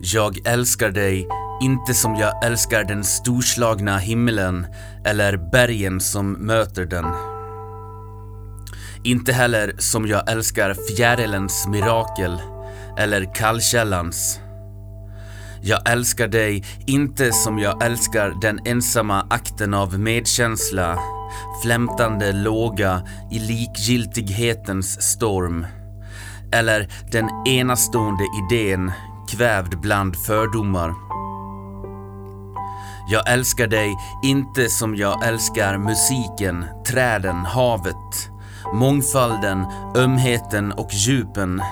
Jag älskar dig, inte som jag älskar den storslagna himlen eller bergen som möter den. Inte heller som jag älskar fjärilens mirakel eller kallkällans. Jag älskar dig inte som jag älskar den ensamma akten av medkänsla, flämtande låga i likgiltighetens storm. Eller den enastående idén kvävd bland fördomar. Jag älskar dig inte som jag älskar musiken, träden, havet, mångfalden, ömheten och djupen.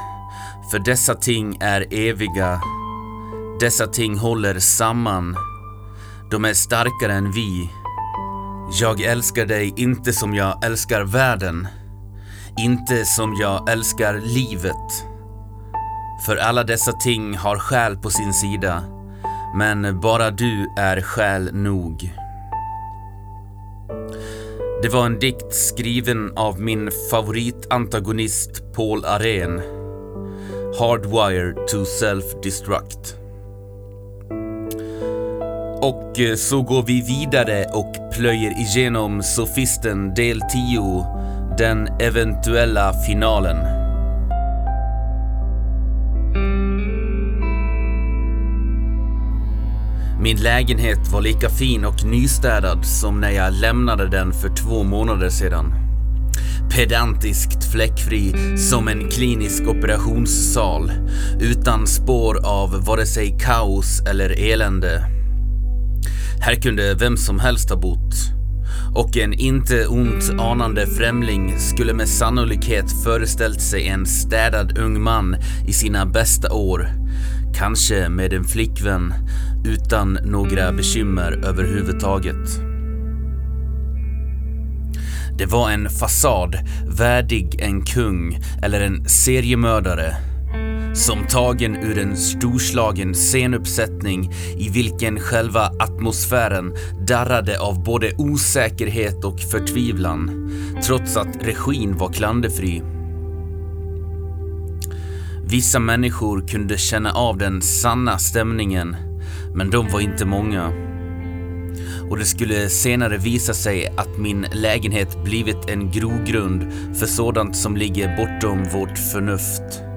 För dessa ting är eviga. Dessa ting håller samman. De är starkare än vi. Jag älskar dig inte som jag älskar världen. Inte som jag älskar livet. För alla dessa ting har själ på sin sida. Men bara du är själ nog. Det var en dikt skriven av min favoritantagonist Paul Arén. Hardwire to self-destruct. Och eh, så går vi vidare och plöjer igenom Sofisten del 10, den eventuella finalen. Min lägenhet var lika fin och nystädad som när jag lämnade den för två månader sedan. Pedantiskt fläckfri som en klinisk operationssal utan spår av vare sig kaos eller elände. Här kunde vem som helst ha bott. Och en inte ont anande främling skulle med sannolikhet föreställt sig en städad ung man i sina bästa år. Kanske med en flickvän utan några bekymmer överhuvudtaget. Det var en fasad värdig en kung eller en seriemördare. Som tagen ur en storslagen scenuppsättning i vilken själva atmosfären darrade av både osäkerhet och förtvivlan, trots att regin var klanderfri. Vissa människor kunde känna av den sanna stämningen men de var inte många. Och det skulle senare visa sig att min lägenhet blivit en grogrund för sådant som ligger bortom vårt förnuft.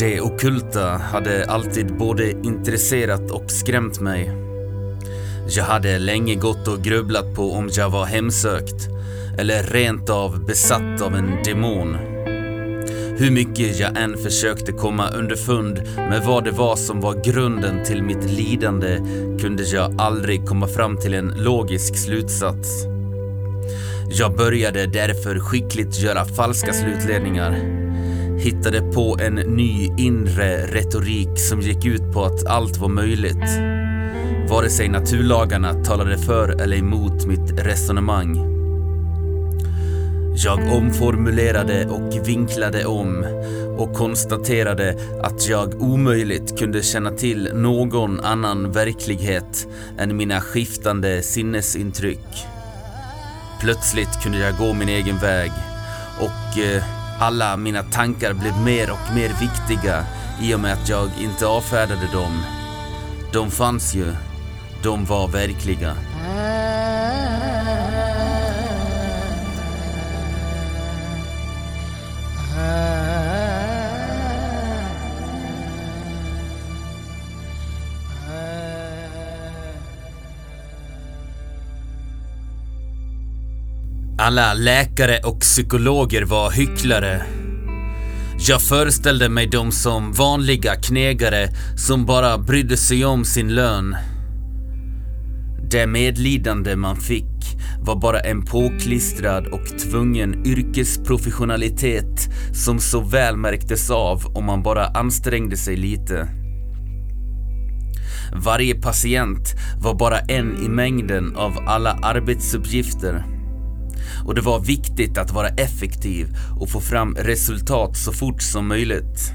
Det okulta hade alltid både intresserat och skrämt mig. Jag hade länge gått och grubblat på om jag var hemsökt eller rent av besatt av en demon. Hur mycket jag än försökte komma underfund med vad det var som var grunden till mitt lidande kunde jag aldrig komma fram till en logisk slutsats. Jag började därför skickligt göra falska slutledningar. Hittade på en ny inre retorik som gick ut på att allt var möjligt vare sig naturlagarna talade för eller emot mitt resonemang. Jag omformulerade och vinklade om och konstaterade att jag omöjligt kunde känna till någon annan verklighet än mina skiftande sinnesintryck. Plötsligt kunde jag gå min egen väg och eh, alla mina tankar blev mer och mer viktiga i och med att jag inte avfärdade dem. De fanns ju de var verkliga. Alla läkare och psykologer var hycklare. Jag föreställde mig dem som vanliga knegare som bara brydde sig om sin lön. Det medlidande man fick var bara en påklistrad och tvungen yrkesprofessionalitet som så väl märktes av om man bara ansträngde sig lite. Varje patient var bara en i mängden av alla arbetsuppgifter. Och det var viktigt att vara effektiv och få fram resultat så fort som möjligt.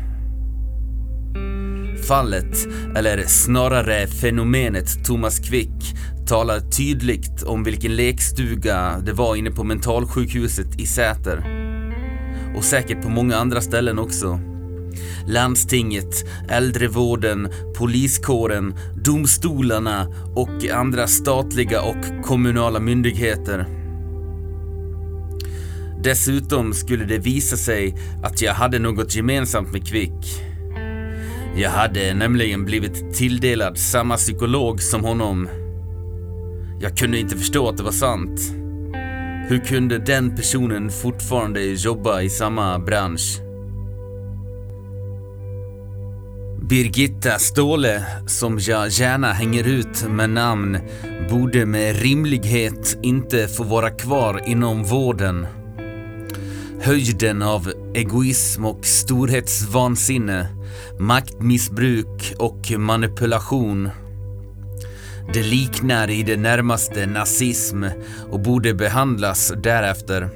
Fallet, eller snarare fenomenet Thomas Quick, talar tydligt om vilken lekstuga det var inne på mentalsjukhuset i Säter. Och säkert på många andra ställen också. Landstinget, äldrevården, poliskåren, domstolarna och andra statliga och kommunala myndigheter. Dessutom skulle det visa sig att jag hade något gemensamt med Quick. Jag hade nämligen blivit tilldelad samma psykolog som honom. Jag kunde inte förstå att det var sant. Hur kunde den personen fortfarande jobba i samma bransch? Birgitta Ståhle, som jag gärna hänger ut med namn, borde med rimlighet inte få vara kvar inom vården. Höjden av egoism och storhetsvansinne, maktmissbruk och manipulation. Det liknar i det närmaste nazism och borde behandlas därefter.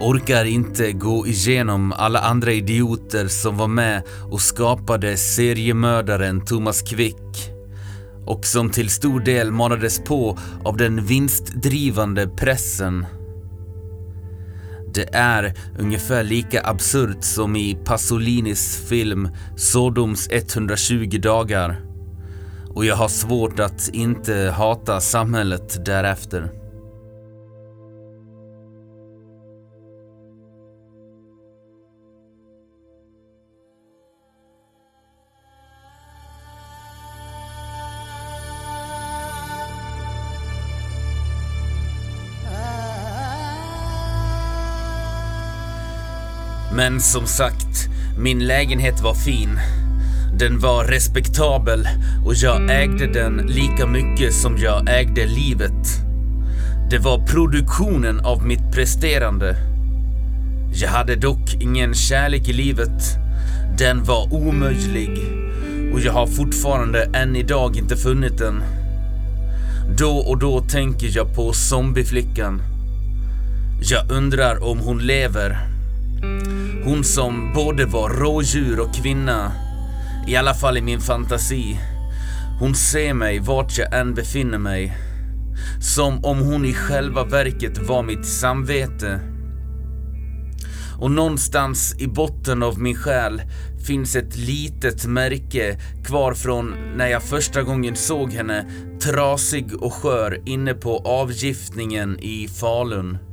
Orkar inte gå igenom alla andra idioter som var med och skapade seriemördaren Thomas Quick och som till stor del manades på av den vinstdrivande pressen. Det är ungefär lika absurt som i Pasolinis film Sodoms 120 dagar. Och jag har svårt att inte hata samhället därefter. Men som sagt, min lägenhet var fin. Den var respektabel och jag ägde den lika mycket som jag ägde livet. Det var produktionen av mitt presterande. Jag hade dock ingen kärlek i livet. Den var omöjlig och jag har fortfarande än idag inte funnit den. Då och då tänker jag på zombieflickan. Jag undrar om hon lever. Hon som både var rådjur och kvinna. I alla fall i min fantasi. Hon ser mig vart jag än befinner mig. Som om hon i själva verket var mitt samvete. Och någonstans i botten av min själ finns ett litet märke kvar från när jag första gången såg henne trasig och skör inne på avgiftningen i Falun.